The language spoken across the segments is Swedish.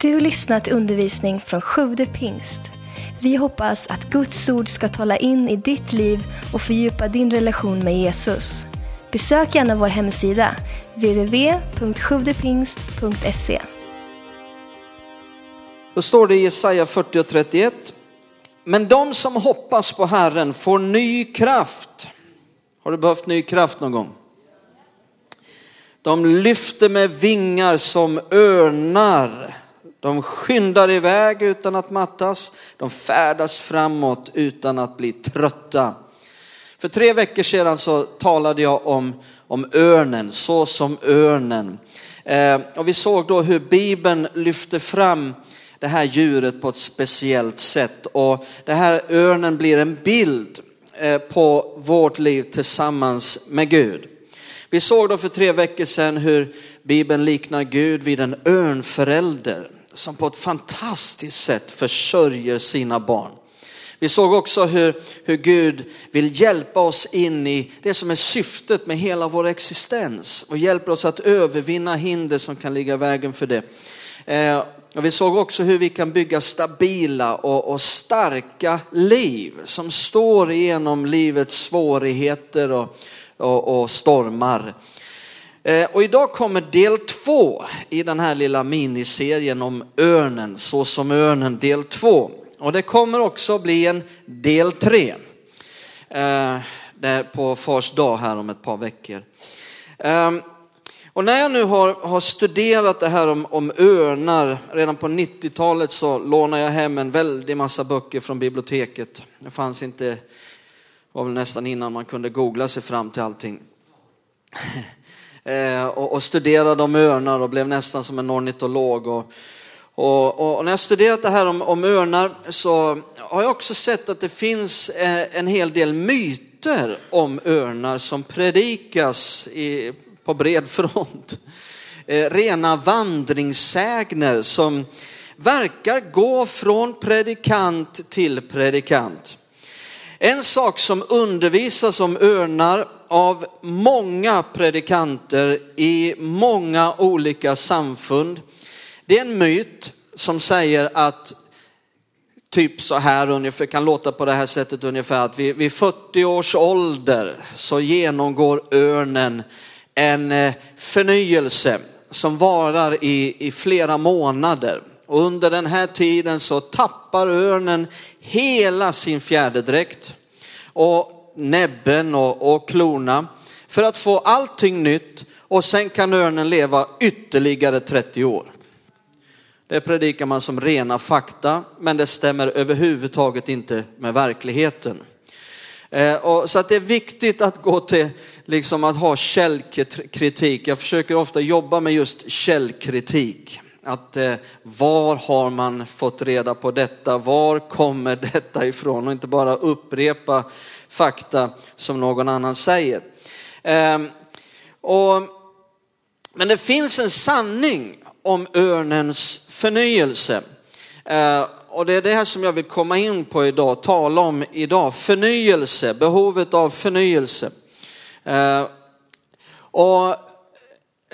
Du lyssnat till undervisning från Sjude pingst. Vi hoppas att Guds ord ska tala in i ditt liv och fördjupa din relation med Jesus. Besök gärna vår hemsida, www.sjuvdepingst.se. Då står det i Jesaja 40 och 31. Men de som hoppas på Herren får ny kraft. Har du behövt ny kraft någon gång? De lyfter med vingar som örnar. De skyndar iväg utan att mattas. De färdas framåt utan att bli trötta. För tre veckor sedan så talade jag om, om örnen, så som örnen. Eh, och vi såg då hur Bibeln lyfter fram det här djuret på ett speciellt sätt. Och det här örnen blir en bild eh, på vårt liv tillsammans med Gud. Vi såg då för tre veckor sedan hur Bibeln liknar Gud vid en örnförälder som på ett fantastiskt sätt försörjer sina barn. Vi såg också hur, hur Gud vill hjälpa oss in i det som är syftet med hela vår existens och hjälper oss att övervinna hinder som kan ligga i vägen för det. Eh, och vi såg också hur vi kan bygga stabila och, och starka liv som står igenom livets svårigheter och, och, och stormar. Eh, och idag kommer del två i den här lilla miniserien om örnen, så som örnen del två. Och det kommer också bli en del tre eh, på fars dag här om ett par veckor. Eh, och när jag nu har, har studerat det här om, om örnar, redan på 90-talet så lånade jag hem en väldig massa böcker från biblioteket. Det fanns inte, var väl nästan innan man kunde googla sig fram till allting. eh, och, och studerade om örnar och blev nästan som en ornitolog. Och, och, och, när jag studerat det här om, om örnar så har jag också sett att det finns eh, en hel del myter om örnar som predikas i, på bred front. Eh, rena vandringssägner som verkar gå från predikant till predikant. En sak som undervisas om örnar av många predikanter i många olika samfund, det är en myt som säger att typ så här ungefär, kan låta på det här sättet ungefär att vid, vid 40 års ålder så genomgår örnen en eh, förnyelse som varar i, i flera månader. Och under den här tiden så tappar örnen hela sin fjäderdräkt och näbben och, och klorna för att få allting nytt och sen kan örnen leva ytterligare 30 år. Det predikar man som rena fakta, men det stämmer överhuvudtaget inte med verkligheten. Eh, och så att det är viktigt att gå till liksom att ha källkritik. Jag försöker ofta jobba med just källkritik. Att eh, var har man fått reda på detta? Var kommer detta ifrån? Och inte bara upprepa fakta som någon annan säger. Eh, och, men det finns en sanning om örnens förnyelse. Eh, och det är det här som jag vill komma in på idag, tala om idag. Förnyelse, behovet av förnyelse. Eh, och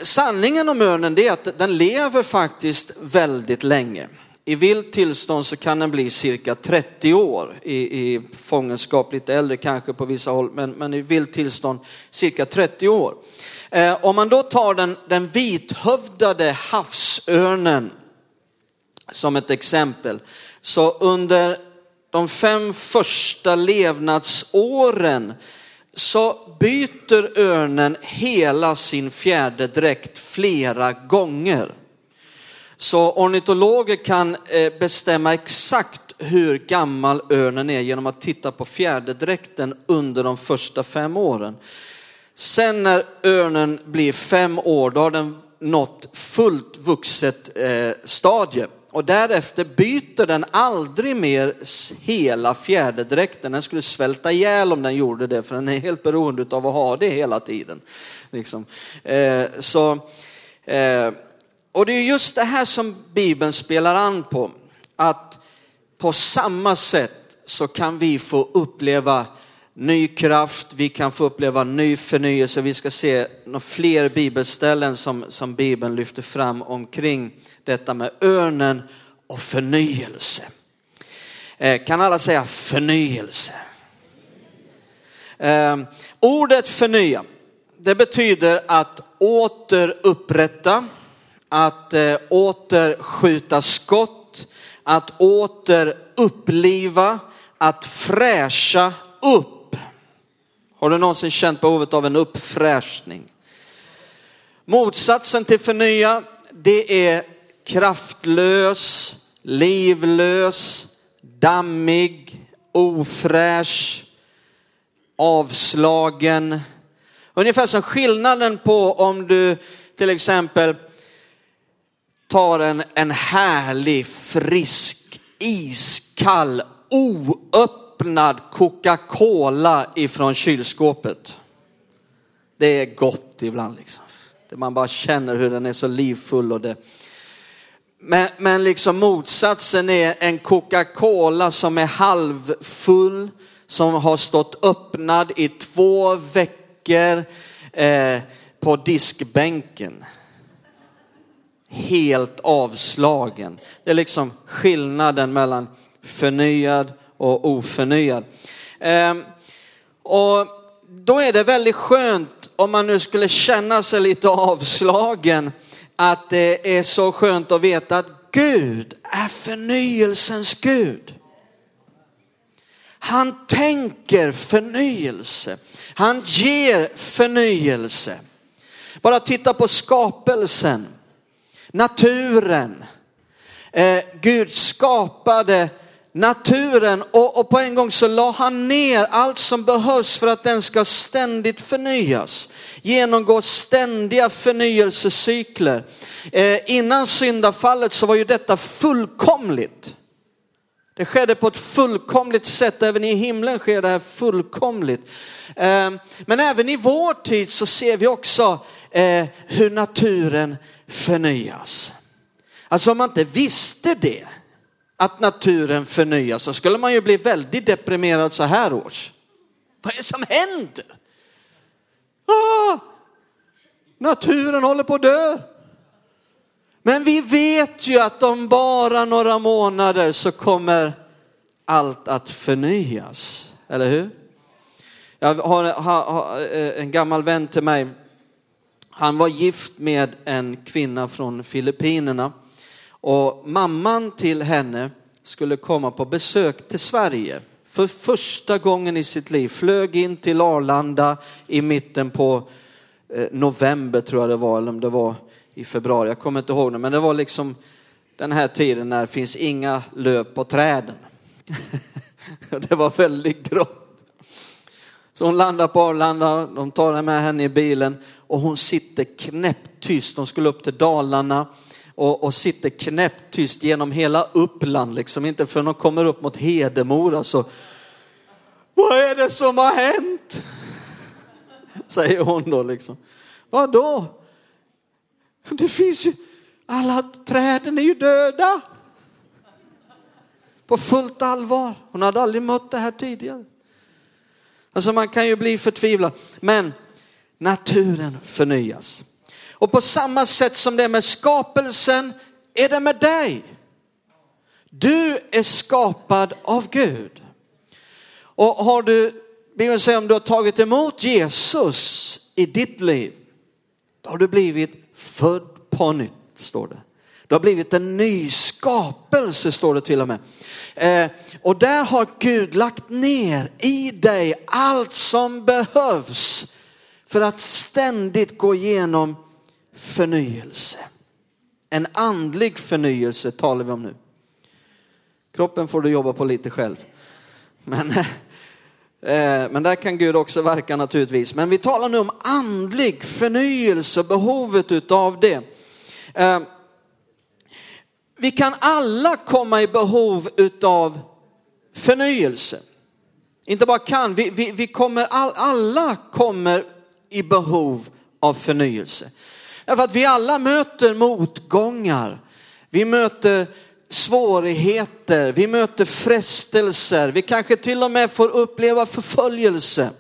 sanningen om örnen är att den lever faktiskt väldigt länge. I vilt tillstånd så kan den bli cirka 30 år, i, i fångenskap lite äldre kanske på vissa håll, men, men i vilt tillstånd cirka 30 år. Eh, om man då tar den, den vithövdade havsörnen som ett exempel, så under de fem första levnadsåren så byter örnen hela sin fjäderdräkt flera gånger. Så ornitologer kan eh, bestämma exakt hur gammal örnen är genom att titta på fjäderdräkten under de första fem åren. Sen när örnen blir fem år, då har den nått fullt vuxet eh, stadie. Och därefter byter den aldrig mer hela fjäderdräkten. Den skulle svälta ihjäl om den gjorde det, för den är helt beroende av att ha det hela tiden. Liksom. Eh, så, eh, och det är just det här som Bibeln spelar an på. Att på samma sätt så kan vi få uppleva ny kraft, vi kan få uppleva ny förnyelse. Vi ska se några fler bibelställen som, som Bibeln lyfter fram omkring detta med örnen och förnyelse. Eh, kan alla säga förnyelse? Eh, ordet förnya, det betyder att återupprätta, att eh, åter skjuta skott, att åter uppliva, att fräscha upp. Har du någonsin känt behovet av en uppfräschning? Motsatsen till förnya, det är kraftlös, livlös, dammig, ofräsch, avslagen. Ungefär som skillnaden på om du till exempel tar en, en härlig, frisk, iskall, oöppen öppnad Coca-Cola ifrån kylskåpet. Det är gott ibland liksom. Man bara känner hur den är så livfull och det. Men, men liksom motsatsen är en Coca-Cola som är halvfull, som har stått öppnad i två veckor eh, på diskbänken. Helt avslagen. Det är liksom skillnaden mellan förnyad och oförnyad. Ehm, och då är det väldigt skönt om man nu skulle känna sig lite avslagen att det är så skönt att veta att Gud är förnyelsens Gud. Han tänker förnyelse. Han ger förnyelse. Bara titta på skapelsen, naturen. Eh, Gud skapade naturen och, och, på en gång så la han ner allt som behövs för att den ska ständigt förnyas. Genomgå ständiga förnyelsecykler. Eh, innan syndafallet så var ju detta fullkomligt. Det skedde på ett fullkomligt sätt, även i himlen sker det här fullkomligt. Eh, men även i vår tid så ser vi också eh, hur naturen förnyas. Alltså om man inte visste det, att naturen förnyas så skulle man ju bli väldigt deprimerad så här års. Vad är det som händer? Ah, naturen håller på att dö. Men vi vet ju att om bara några månader så kommer allt att förnyas, eller hur? Jag har, har, har eh, en gammal vän till mig. Han var gift med en kvinna från Filippinerna och mamman till henne skulle komma på besök till Sverige. För första gången i sitt liv flög in till Arlanda i mitten på eh, november tror jag det var, eller om det var i februari, jag kommer inte ihåg det, men det var liksom den här tiden när det finns inga löv på träden. det var väldigt grått. Så hon landar på Arlanda, de tar med henne i bilen och hon sitter knäpptyst. De skulle upp till Dalarna och, och sitter knäpptyst genom hela Uppland, liksom inte förrän de kommer upp mot Hedemora så, vad är det som har hänt? Säger hon då liksom. Vadå? Det finns ju, alla träden är ju döda. På fullt allvar. Hon hade aldrig mött det här tidigare. Alltså man kan ju bli förtvivlad. Men naturen förnyas. Och på samma sätt som det är med skapelsen är det med dig. Du är skapad av Gud. Och har du, Bibeln säger om du har tagit emot Jesus i ditt liv, då har du blivit född på nytt, står det. Du har blivit en ny skapelse, står det till och med. Eh, och där har Gud lagt ner i dig allt som behövs för att ständigt gå igenom förnyelse. En andlig förnyelse talar vi om nu. Kroppen får du jobba på lite själv. Men, eh, men där kan Gud också verka naturligtvis. Men vi talar nu om andlig förnyelse, behovet utav det. Eh, vi kan alla komma i behov utav förnyelse. Inte bara kan, vi, vi, vi kommer, all, alla kommer i behov av förnyelse. Därför att vi alla möter motgångar. Vi möter svårigheter, vi möter frestelser, vi kanske till och med får uppleva förföljelse.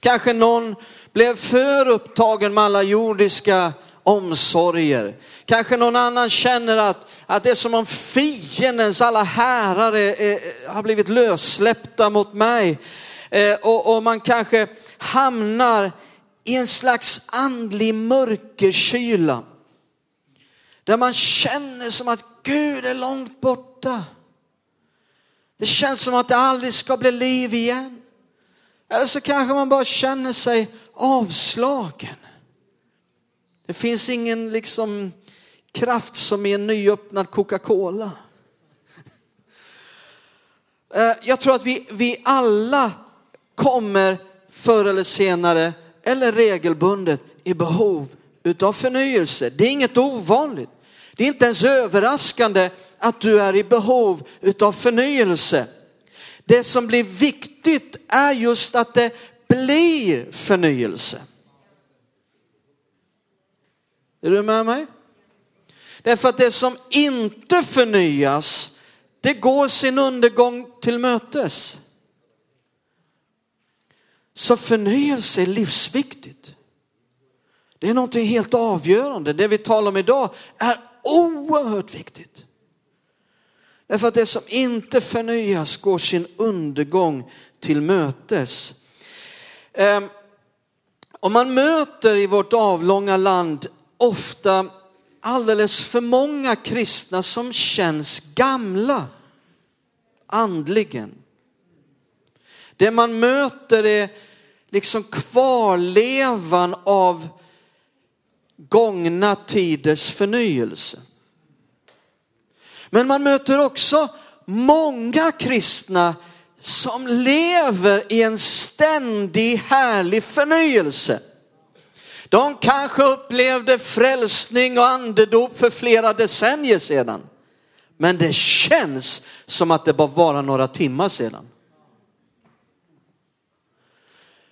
Kanske någon blev för upptagen med alla jordiska omsorger. Kanske någon annan känner att, att det är som om fiendens alla härare eh, eh, har blivit lössläppta mot mig. Eh, och, och man kanske hamnar i en slags andlig mörkerkyla. Där man känner som att Gud är långt borta. Det känns som att det aldrig ska bli liv igen. Eller så kanske man bara känner sig avslagen. Det finns ingen liksom kraft som i en nyöppnad Coca-Cola. Eh, jag tror att vi, vi alla kommer förr eller senare eller regelbundet i behov utav förnyelse. Det är inget ovanligt. Det är inte ens överraskande att du är i behov utav förnyelse. Det som blir viktigt är just att det blir förnyelse. Är du med mig? Därför att det som inte förnyas, det går sin undergång till mötes. Så förnyelse är livsviktigt. Det är någonting helt avgörande. Det vi talar om idag är oerhört viktigt. Därför att det som inte förnyas går sin undergång till mötes. Ehm, om man möter i vårt avlånga land ofta alldeles för många kristna som känns gamla andligen. Det man möter är liksom kvarlevan av gångna tiders förnyelse. Men man möter också många kristna som lever i en ständig härlig förnyelse. De kanske upplevde frälsning och andedop för flera decennier sedan. Men det känns som att det var bara några timmar sedan.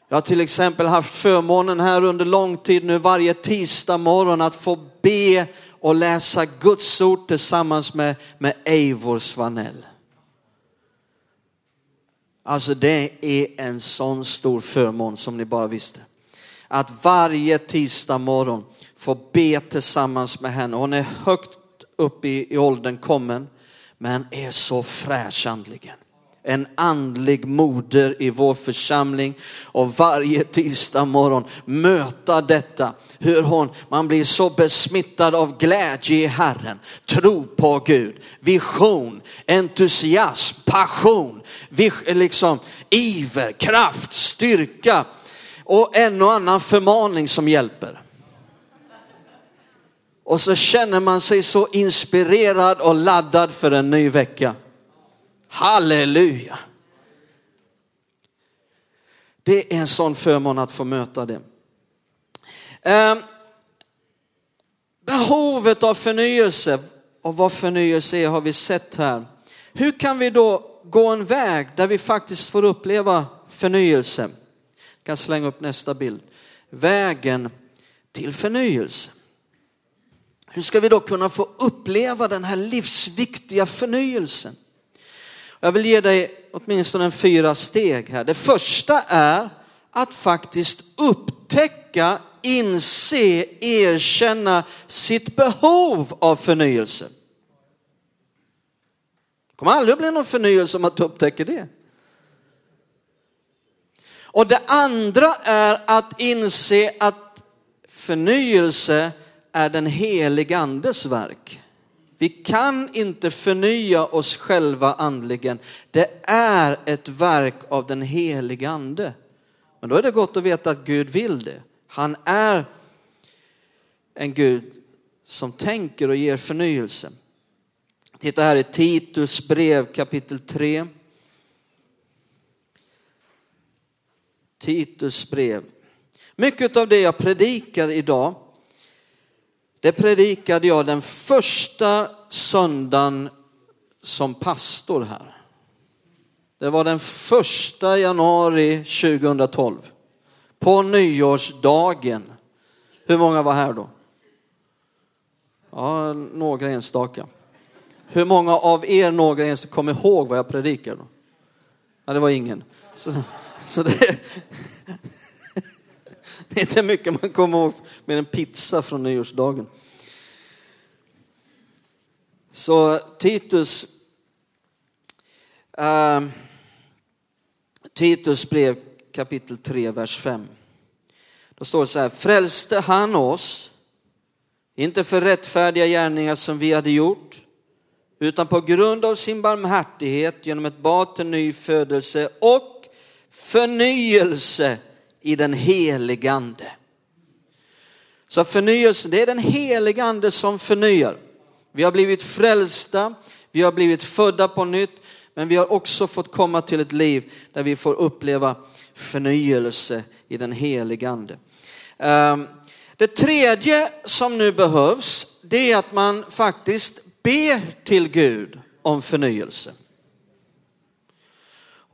Jag har till exempel haft förmånen här under lång tid nu varje tisdag morgon att få be och läsa Guds ord tillsammans med, med Eivor Svanell. Alltså det är en sån stor förmån som ni bara visste. Att varje tisdag morgon få be tillsammans med henne. Hon är högt upp i, i åldern kommen men är så fräsch andligen en andlig moder i vår församling och varje tisdag morgon möta detta. Hur hon, man blir så besmittad av glädje i Herren, tro på Gud, vision, entusiasm, passion, liksom iver, kraft, styrka och en och annan förmaning som hjälper. Och så känner man sig så inspirerad och laddad för en ny vecka. Halleluja. Det är en sån förmån att få möta det. Ehm, behovet av förnyelse och vad förnyelse är har vi sett här. Hur kan vi då gå en väg där vi faktiskt får uppleva förnyelse? Jag kan slänga upp nästa bild. Vägen till förnyelse. Hur ska vi då kunna få uppleva den här livsviktiga förnyelsen? Jag vill ge dig åtminstone en fyra steg här. Det första är att faktiskt upptäcka, inse, erkänna sitt behov av förnyelse. Det kommer aldrig att bli någon förnyelse om att du upptäcker det. Och det andra är att inse att förnyelse är den helige andes verk. Vi kan inte förnya oss själva andligen. Det är ett verk av den helige ande. Men då är det gott att veta att Gud vill det. Han är en Gud som tänker och ger förnyelse. Titta här i Titus brev kapitel 3. Titus brev. Mycket av det jag predikar idag det predikade jag den första söndagen som pastor här. Det var den första januari 2012. På nyårsdagen. Hur många var här då? Ja, några enstaka. Hur många av er några ens kom ihåg vad jag predikade? då? Ja, det var ingen. Så, så det, det är inte mycket man kommer ihåg med en pizza från nyårsdagen. Så Titus, uh, Titus brev kapitel 3, vers 5. Då står det så här, frälste han oss, inte för rättfärdiga gärningar som vi hade gjort, utan på grund av sin barmhärtighet genom ett bad till ny födelse och förnyelse i den heligande. Så förnyelse, det är den heligande som förnyar. Vi har blivit frälsta, vi har blivit födda på nytt, men vi har också fått komma till ett liv där vi får uppleva förnyelse i den heligande. ande. Ehm, det tredje som nu behövs, det är att man faktiskt ber till Gud om förnyelse.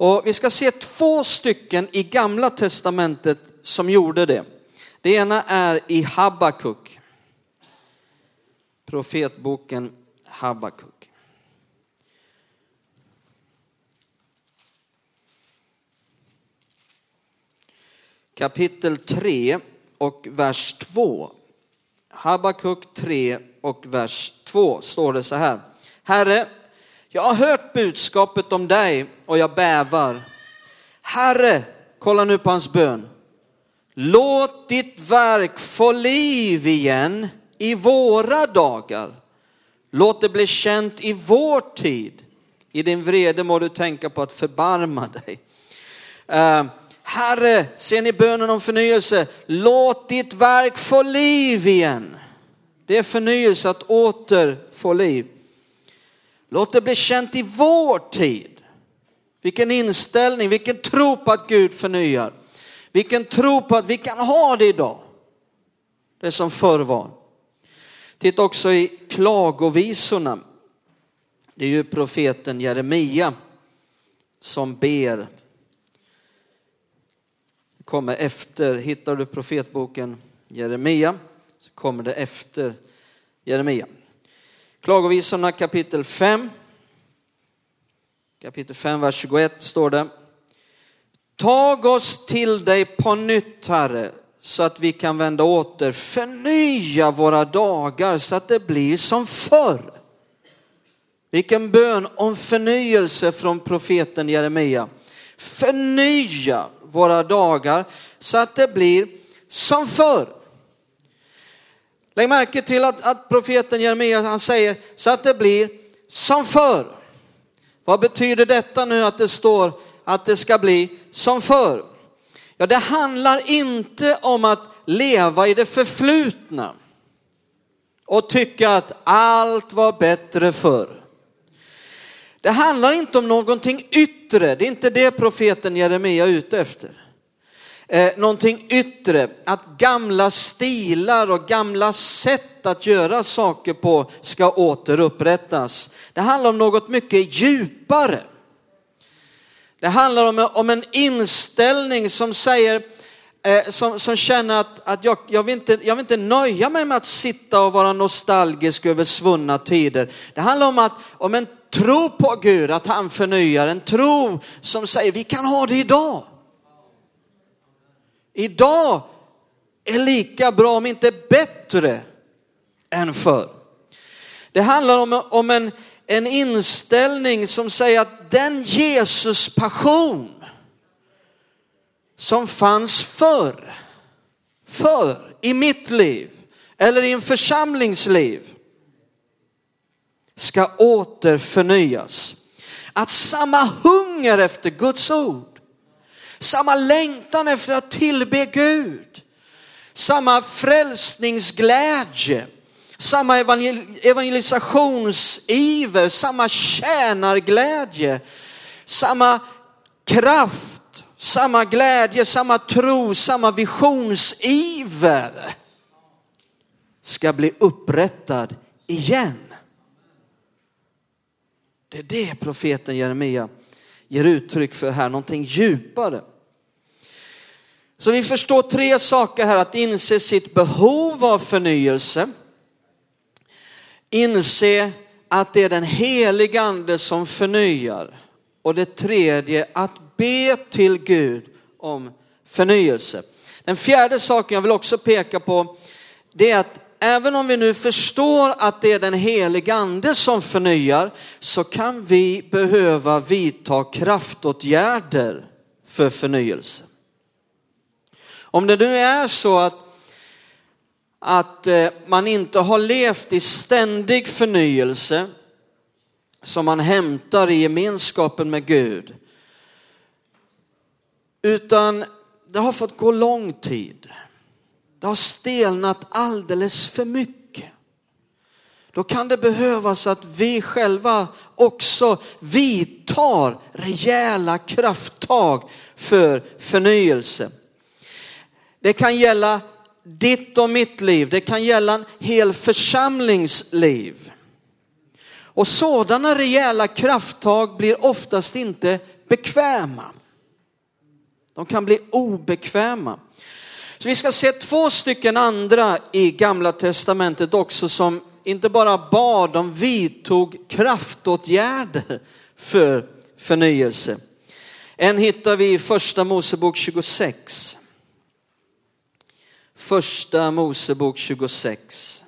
Och vi ska se två stycken i gamla testamentet som gjorde det. Det ena är i Habakuk. Profetboken Habakuk. Kapitel 3 och vers 2. Habakuk 3 och vers 2 står det så här. Herre, jag har hört budskapet om dig och jag bävar. Herre, kolla nu på hans bön. Låt ditt verk få liv igen i våra dagar. Låt det bli känt i vår tid. I din vrede må du tänka på att förbarma dig. Uh, Herre, ser ni bönen om förnyelse? Låt ditt verk få liv igen. Det är förnyelse att åter få liv. Låt det bli känt i vår tid. Vilken inställning, vilken tro på att Gud förnyar. Vilken tro på att vi kan ha det idag. Det som förr var. Titta också i klagovisorna. Det är ju profeten Jeremia som ber. Det kommer efter, hittar du profetboken Jeremia så kommer det efter Jeremia. Klagovisorna kapitel 5. Kapitel 5, vers 21 står det. Tag oss till dig på nytt, Herre, så att vi kan vända åter. Förnya våra dagar så att det blir som förr. Vilken bön om förnyelse från profeten Jeremia. Förnya våra dagar så att det blir som förr. Lägg märke till att, att profeten Jeremia han säger så att det blir som förr. Vad betyder detta nu att det står att det ska bli som förr? Ja, det handlar inte om att leva i det förflutna och tycka att allt var bättre förr. Det handlar inte om någonting yttre, det är inte det profeten Jeremia är ute efter eh, någonting yttre, att gamla stilar och gamla sätt att göra saker på ska återupprättas. Det handlar om något mycket djupare. Det handlar om, om en inställning som säger, eh, som, som känner att, att jag, jag, vill inte, jag vill inte nöja mig med att sitta och vara nostalgisk över svunna tider. Det handlar om, att, om en tro på Gud, att han förnyar, en tro som säger vi kan ha det idag idag är lika bra, om inte bättre, än förr. Det handlar om, om en, en inställning som säger att den Jesus passion som fanns förr, förr i mitt liv eller i en församlingsliv ska åter förnyas. Att samma hunger efter Guds ord samma längtan efter att tillbe Gud, samma frälsningsglädje, samma evangelisationsiver, samma tjänarglädje, samma kraft, samma glädje, samma tro, samma visionsiver ska bli upprättad igen. Det är det profeten Jeremia ger uttryck för här, någonting djupare. Så vi förstår tre saker här, att inse sitt behov av förnyelse, inse att det är den helige ande som förnyar. Och det tredje, att be till Gud om förnyelse. Den fjärde saken jag vill också peka på, det är att även om vi nu förstår att det är den helige ande som förnyar, så kan vi behöva vidta kraftåtgärder för förnyelse. Om det nu är så att, att eh, man inte har levt i ständig förnyelse, som man hämtar i gemenskapen med Gud, utan det har fått gå lång tid. Det har stelnat alldeles för mycket. Då kan det behövas att vi själva också vidtar rejäla krafttag för förnyelse. Det kan gälla ditt och mitt liv, det kan gälla en hel församlingsliv. Och sådana rejäla krafttag blir oftast inte bekväma. De kan bli obekväma. Så vi ska se två stycken andra i gamla testamentet också som inte bara bad, de vidtog kraftåtgärder för förnyelse. En hittar vi i första Mosebok 26. Första Mosebok 26.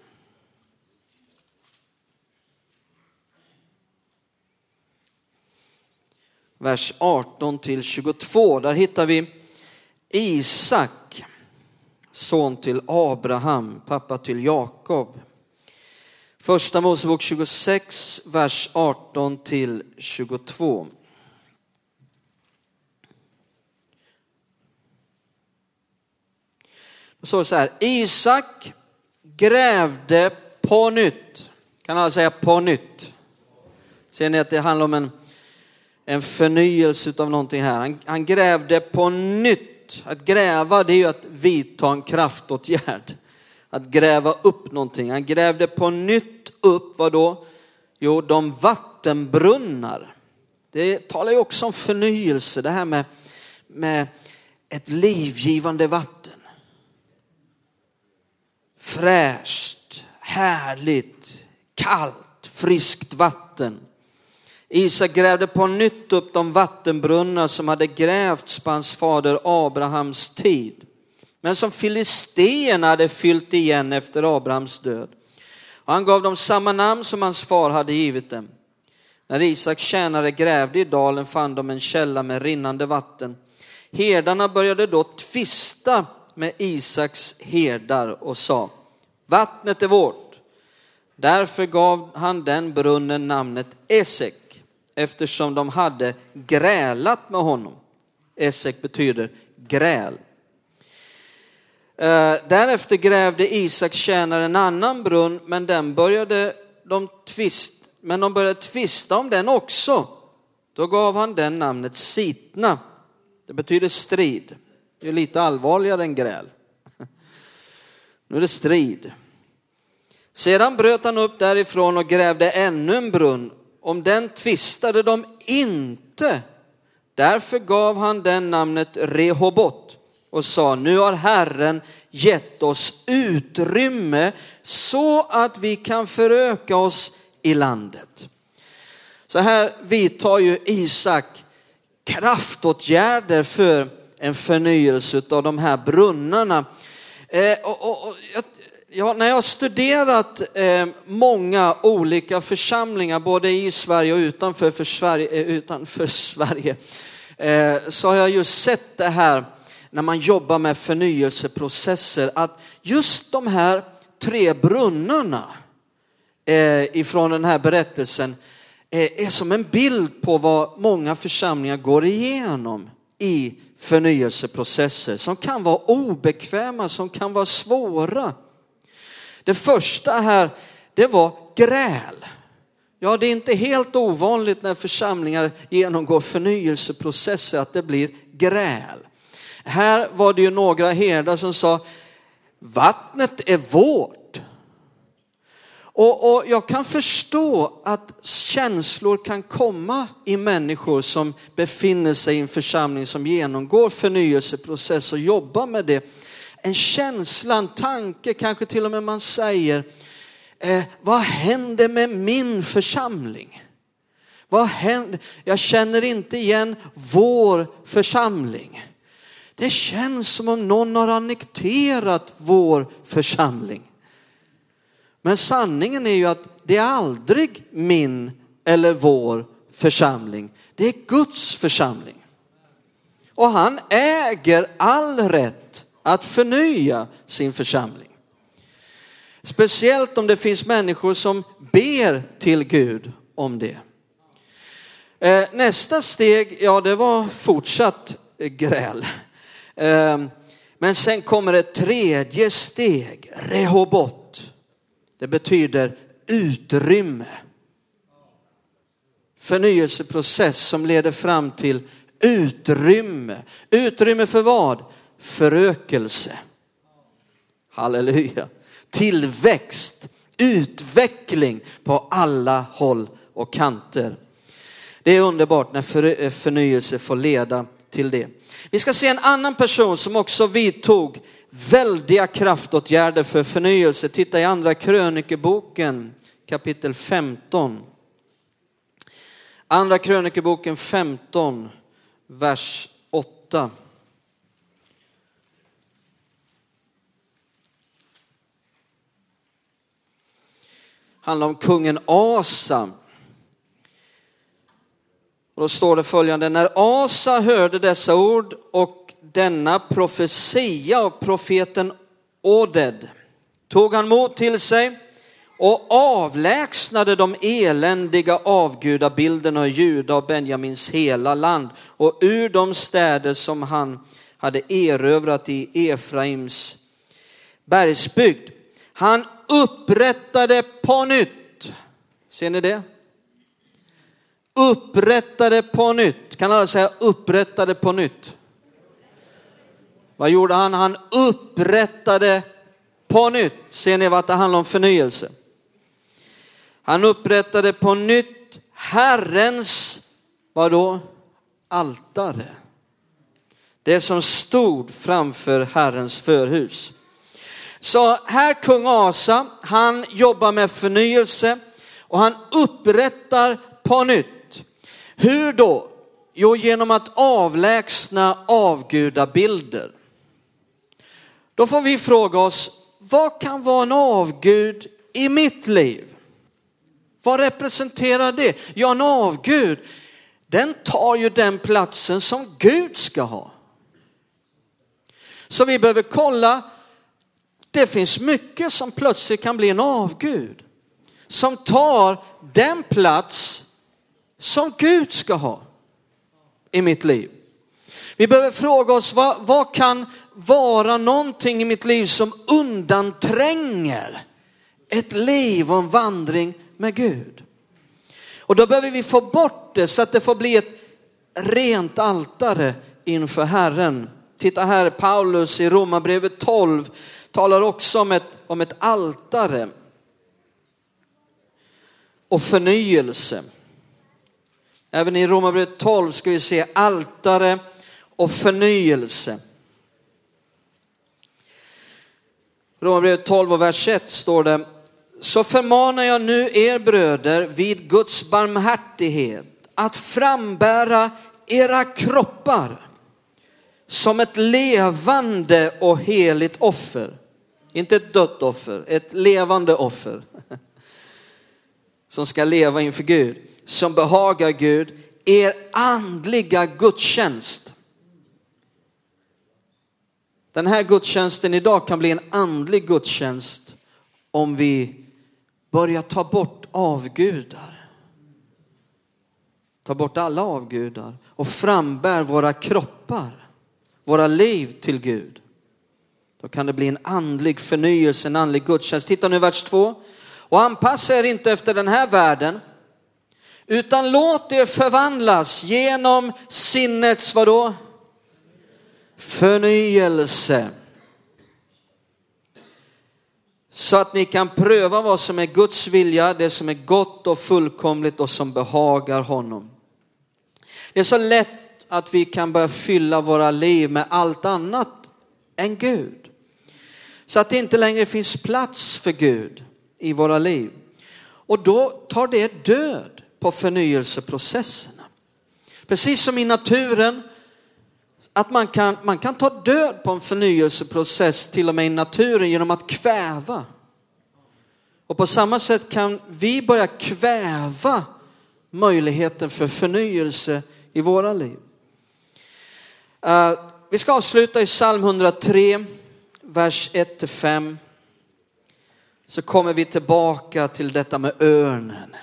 Vers 18 till 22. Där hittar vi Isak, son till Abraham, pappa till Jakob. Första Mosebok 26, vers 18 till 22. Står det så här, Isak grävde på nytt. Kan alla säga på nytt? Ser ni att det handlar om en, en förnyelse av någonting här. Han, han grävde på nytt. Att gräva det är ju att vidta en kraftåtgärd. Att gräva upp någonting. Han grävde på nytt upp, vad då? Jo, de vattenbrunnar. Det talar ju också om förnyelse, det här med, med ett livgivande vatten fräscht, härligt, kallt, friskt vatten. Isak grävde på nytt upp de vattenbrunnar som hade grävts på hans fader Abrahams tid, men som filisterna hade fyllt igen efter Abrahams död. Och han gav dem samma namn som hans far hade givit dem. När Isaks tjänare grävde i dalen fann de en källa med rinnande vatten. Herdarna började då tvista med Isaks herdar och sa, vattnet är vårt. Därför gav han den brunnen namnet Esek, eftersom de hade grälat med honom. Esek betyder gräl. Eh, därefter grävde Isaks tjänare en annan brunn, men den började de tvist, men de började tvista om den också. Då gav han den namnet Sitna. Det betyder strid. Det är lite allvarligare än gräl. Nu är det strid. Sedan bröt han upp därifrån och grävde ännu en brunn. Om den tvistade de inte. Därför gav han den namnet Rehobot och sa, nu har Herren gett oss utrymme så att vi kan föröka oss i landet. Så här vidtar ju Isak kraftåtgärder för en förnyelse av de här brunnarna. Eh, och, och, och, ja, när jag har studerat eh, många olika församlingar, både i Sverige och utanför för Sverige, eh, utanför Sverige eh, så har jag just sett det här när man jobbar med förnyelseprocesser, att just de här tre brunnarna eh, ifrån den här berättelsen eh, är som en bild på vad många församlingar går igenom i förnyelseprocesser som kan vara obekväma, som kan vara svåra. Det första här, det var gräl. Ja, det är inte helt ovanligt när församlingar genomgår förnyelseprocesser att det blir gräl. Här var det ju några herdar som sa, vattnet är vårt. Och, och, jag kan förstå att känslor kan komma i människor som befinner sig i en församling som genomgår förnyelseprocess och jobbar med det. En känsla, en tanke, kanske till och med man säger, eh, vad händer med min församling? Vad händer? Jag känner inte igen vår församling. Det känns som om någon har annekterat vår församling. Men sanningen är ju att det är aldrig min eller vår församling. Det är Guds församling. Och han äger all rätt att förnya sin församling. Speciellt om det finns människor som ber till Gud om det. Eh, nästa steg, ja det var fortsatt gräl. Eh, men sen kommer ett tredje steg, rehobot. Det betyder utrymme. Förnyelseprocess som leder fram till utrymme. Utrymme för vad? Förökelse. Halleluja. Tillväxt, utveckling på alla håll och kanter. Det är underbart när eh, förnyelse får leda till det. Vi ska se en annan person som också vidtog väldiga kraftåtgärder för förnyelse. Titta i andra krönikeboken kapitel 15. Andra krönikeboken 15, vers 8. handlar om kungen Asa. Och då står det följande, när Asa hörde dessa ord och denna profetia av profeten Oded tog han mod till sig och avlägsnade de eländiga avgudabilderna i Juda och Benjamins hela land och ur de städer som han hade erövrat i Efraims bergsbygd. Han upprättade på nytt. Ser ni det? Upprättade på nytt. Kan alla säga upprättade på nytt? Vad gjorde han? Han upprättade på nytt. Ser ni vad det handlar om förnyelse? Han upprättade på nytt Herrens, vadå? Altare. Det som stod framför Herrens förhus. Så här kung Asa, han jobbar med förnyelse och han upprättar på nytt. Hur då? Jo, genom att avlägsna avgudabilder. Då får vi fråga oss, vad kan vara en avgud i mitt liv? Vad representerar det? Ja, en avgud, den tar ju den platsen som Gud ska ha. Så vi behöver kolla, det finns mycket som plötsligt kan bli en avgud. Som tar den plats som Gud ska ha i mitt liv. Vi behöver fråga oss, vad, vad kan vara någonting i mitt liv som undantränger ett liv och en vandring med Gud. Och då behöver vi få bort det så att det får bli ett rent altare inför Herren. Titta här, Paulus i Romarbrevet 12 talar också om ett, om ett altare och förnyelse. Även i Romarbrevet 12 ska vi se altare och förnyelse. Romarbrevet 12 och vers 1 står det, så förmanar jag nu er bröder vid Guds barmhärtighet att frambära era kroppar som ett levande och heligt offer. Inte ett dött offer, ett levande offer. Som ska leva inför Gud, som behagar Gud, er andliga gudstjänst. Den här gudstjänsten idag kan bli en andlig gudstjänst om vi börjar ta bort avgudar. Ta bort alla avgudar och frambär våra kroppar, våra liv till Gud. Då kan det bli en andlig förnyelse, en andlig gudstjänst. Titta nu vers 2. Och anpassa er inte efter den här världen, utan låt er förvandlas genom sinnets, vadå? Förnyelse så att ni kan pröva vad som är Guds vilja, det som är gott och fullkomligt och som behagar honom. Det är så lätt att vi kan börja fylla våra liv med allt annat än Gud. Så att det inte längre finns plats för Gud i våra liv. Och då tar det död på förnyelseprocesserna. Precis som i naturen, att man kan, man kan ta död på en förnyelseprocess till och med i naturen genom att kväva. Och på samma sätt kan vi börja kväva möjligheten för förnyelse i våra liv. Uh, vi ska avsluta i psalm 103, vers 1-5. Så kommer vi tillbaka till detta med örnen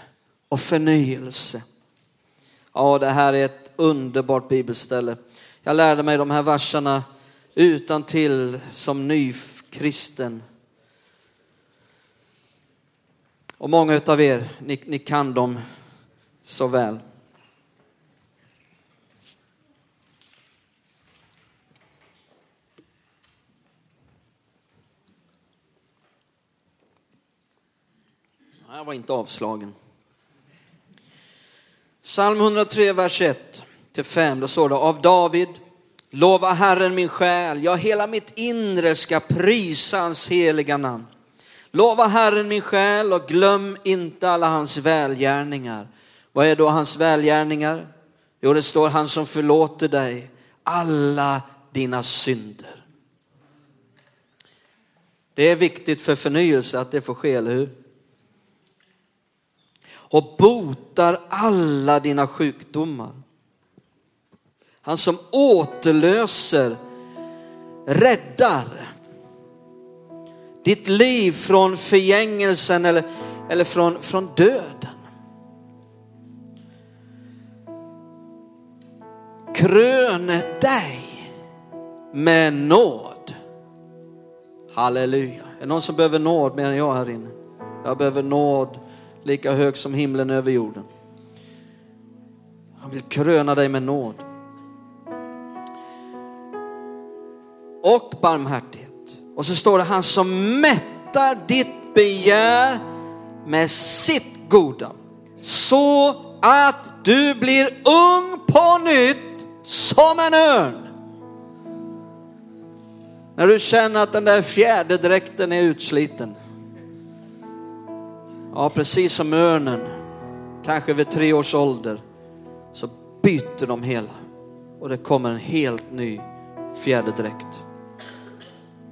och förnyelse. Ja, det här är ett underbart bibelställe. Jag lärde mig de här verserna utan till som nykristen. Och många av er, ni, ni kan dem så väl. Jag var inte avslagen. Psalm 103, vers 1 till 5, då står det av David. Lova Herren min själ, ja hela mitt inre ska prisa hans heliga namn. Lova Herren min själ och glöm inte alla hans välgärningar. Vad är då hans välgärningar? Jo, det står han som förlåter dig alla dina synder. Det är viktigt för förnyelse att det får ske, eller hur? Och botar alla dina sjukdomar. Han som återlöser, räddar ditt liv från förgängelsen eller, eller från, från döden. Kröne dig med nåd. Halleluja. Är det någon som behöver nåd mer än jag här inne? Jag behöver nåd lika hög som himlen över jorden. Han vill kröna dig med nåd. Och barmhärtighet. Och så står det han som mättar ditt begär med sitt goda. Så att du blir ung på nytt som en örn. När du känner att den där fjäderdräkten är utsliten. Ja, precis som örnen, kanske vid tre års ålder, så byter de hela och det kommer en helt ny fjäderdräkt.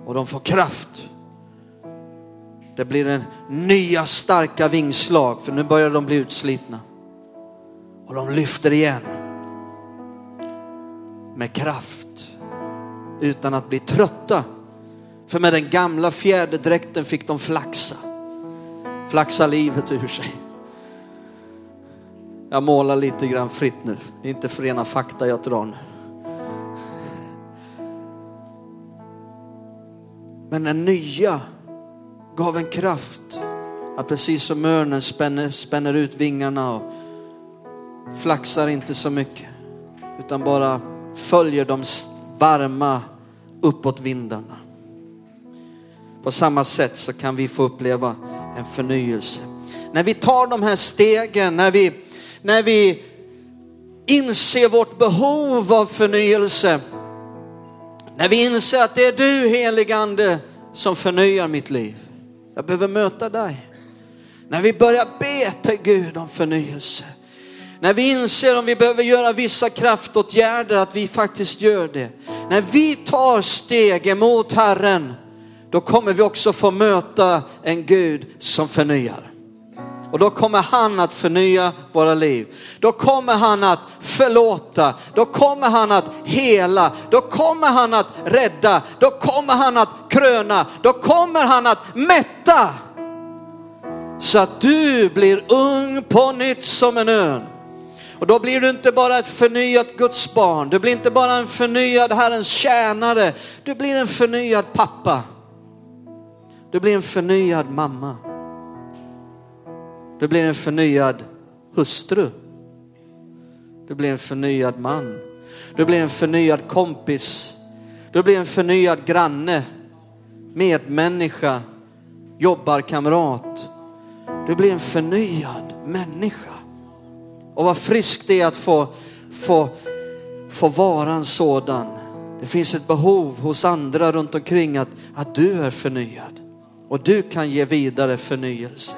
Och de får kraft. Det blir en nya starka vingslag för nu börjar de bli utslitna. Och de lyfter igen med kraft utan att bli trötta. För med den gamla fjäderdräkten fick de flaxa. Flaxa livet ur sig. Jag målar lite grann fritt nu. Det är inte för rena fakta jag drar nu. Men den nya gav en kraft att precis som örnen spänner, spänner ut vingarna och flaxar inte så mycket utan bara följer de varma uppåtvindarna. På samma sätt så kan vi få uppleva en förnyelse. När vi tar de här stegen, när vi, när vi inser vårt behov av förnyelse, när vi inser att det är du heligande som förnyar mitt liv. Jag behöver möta dig. När vi börjar be till Gud om förnyelse, när vi inser om vi behöver göra vissa kraftåtgärder, att vi faktiskt gör det. När vi tar steg emot Herren, då kommer vi också få möta en Gud som förnyar. Och då kommer han att förnya våra liv. Då kommer han att förlåta, då kommer han att hela, då kommer han att rädda, då kommer han att kröna, då kommer han att mätta. Så att du blir ung på nytt som en örn. Och då blir du inte bara ett förnyat Guds barn, du blir inte bara en förnyad Herrens tjänare, du blir en förnyad pappa. Du blir en förnyad mamma. Du blir en förnyad hustru. Du blir en förnyad man. Du blir en förnyad kompis. Du blir en förnyad granne, medmänniska, jobbarkamrat. Du blir en förnyad människa. Och vad friskt det är att få, få, få vara en sådan. Det finns ett behov hos andra runt omkring att, att du är förnyad. och du kan ge vidare förnyelse.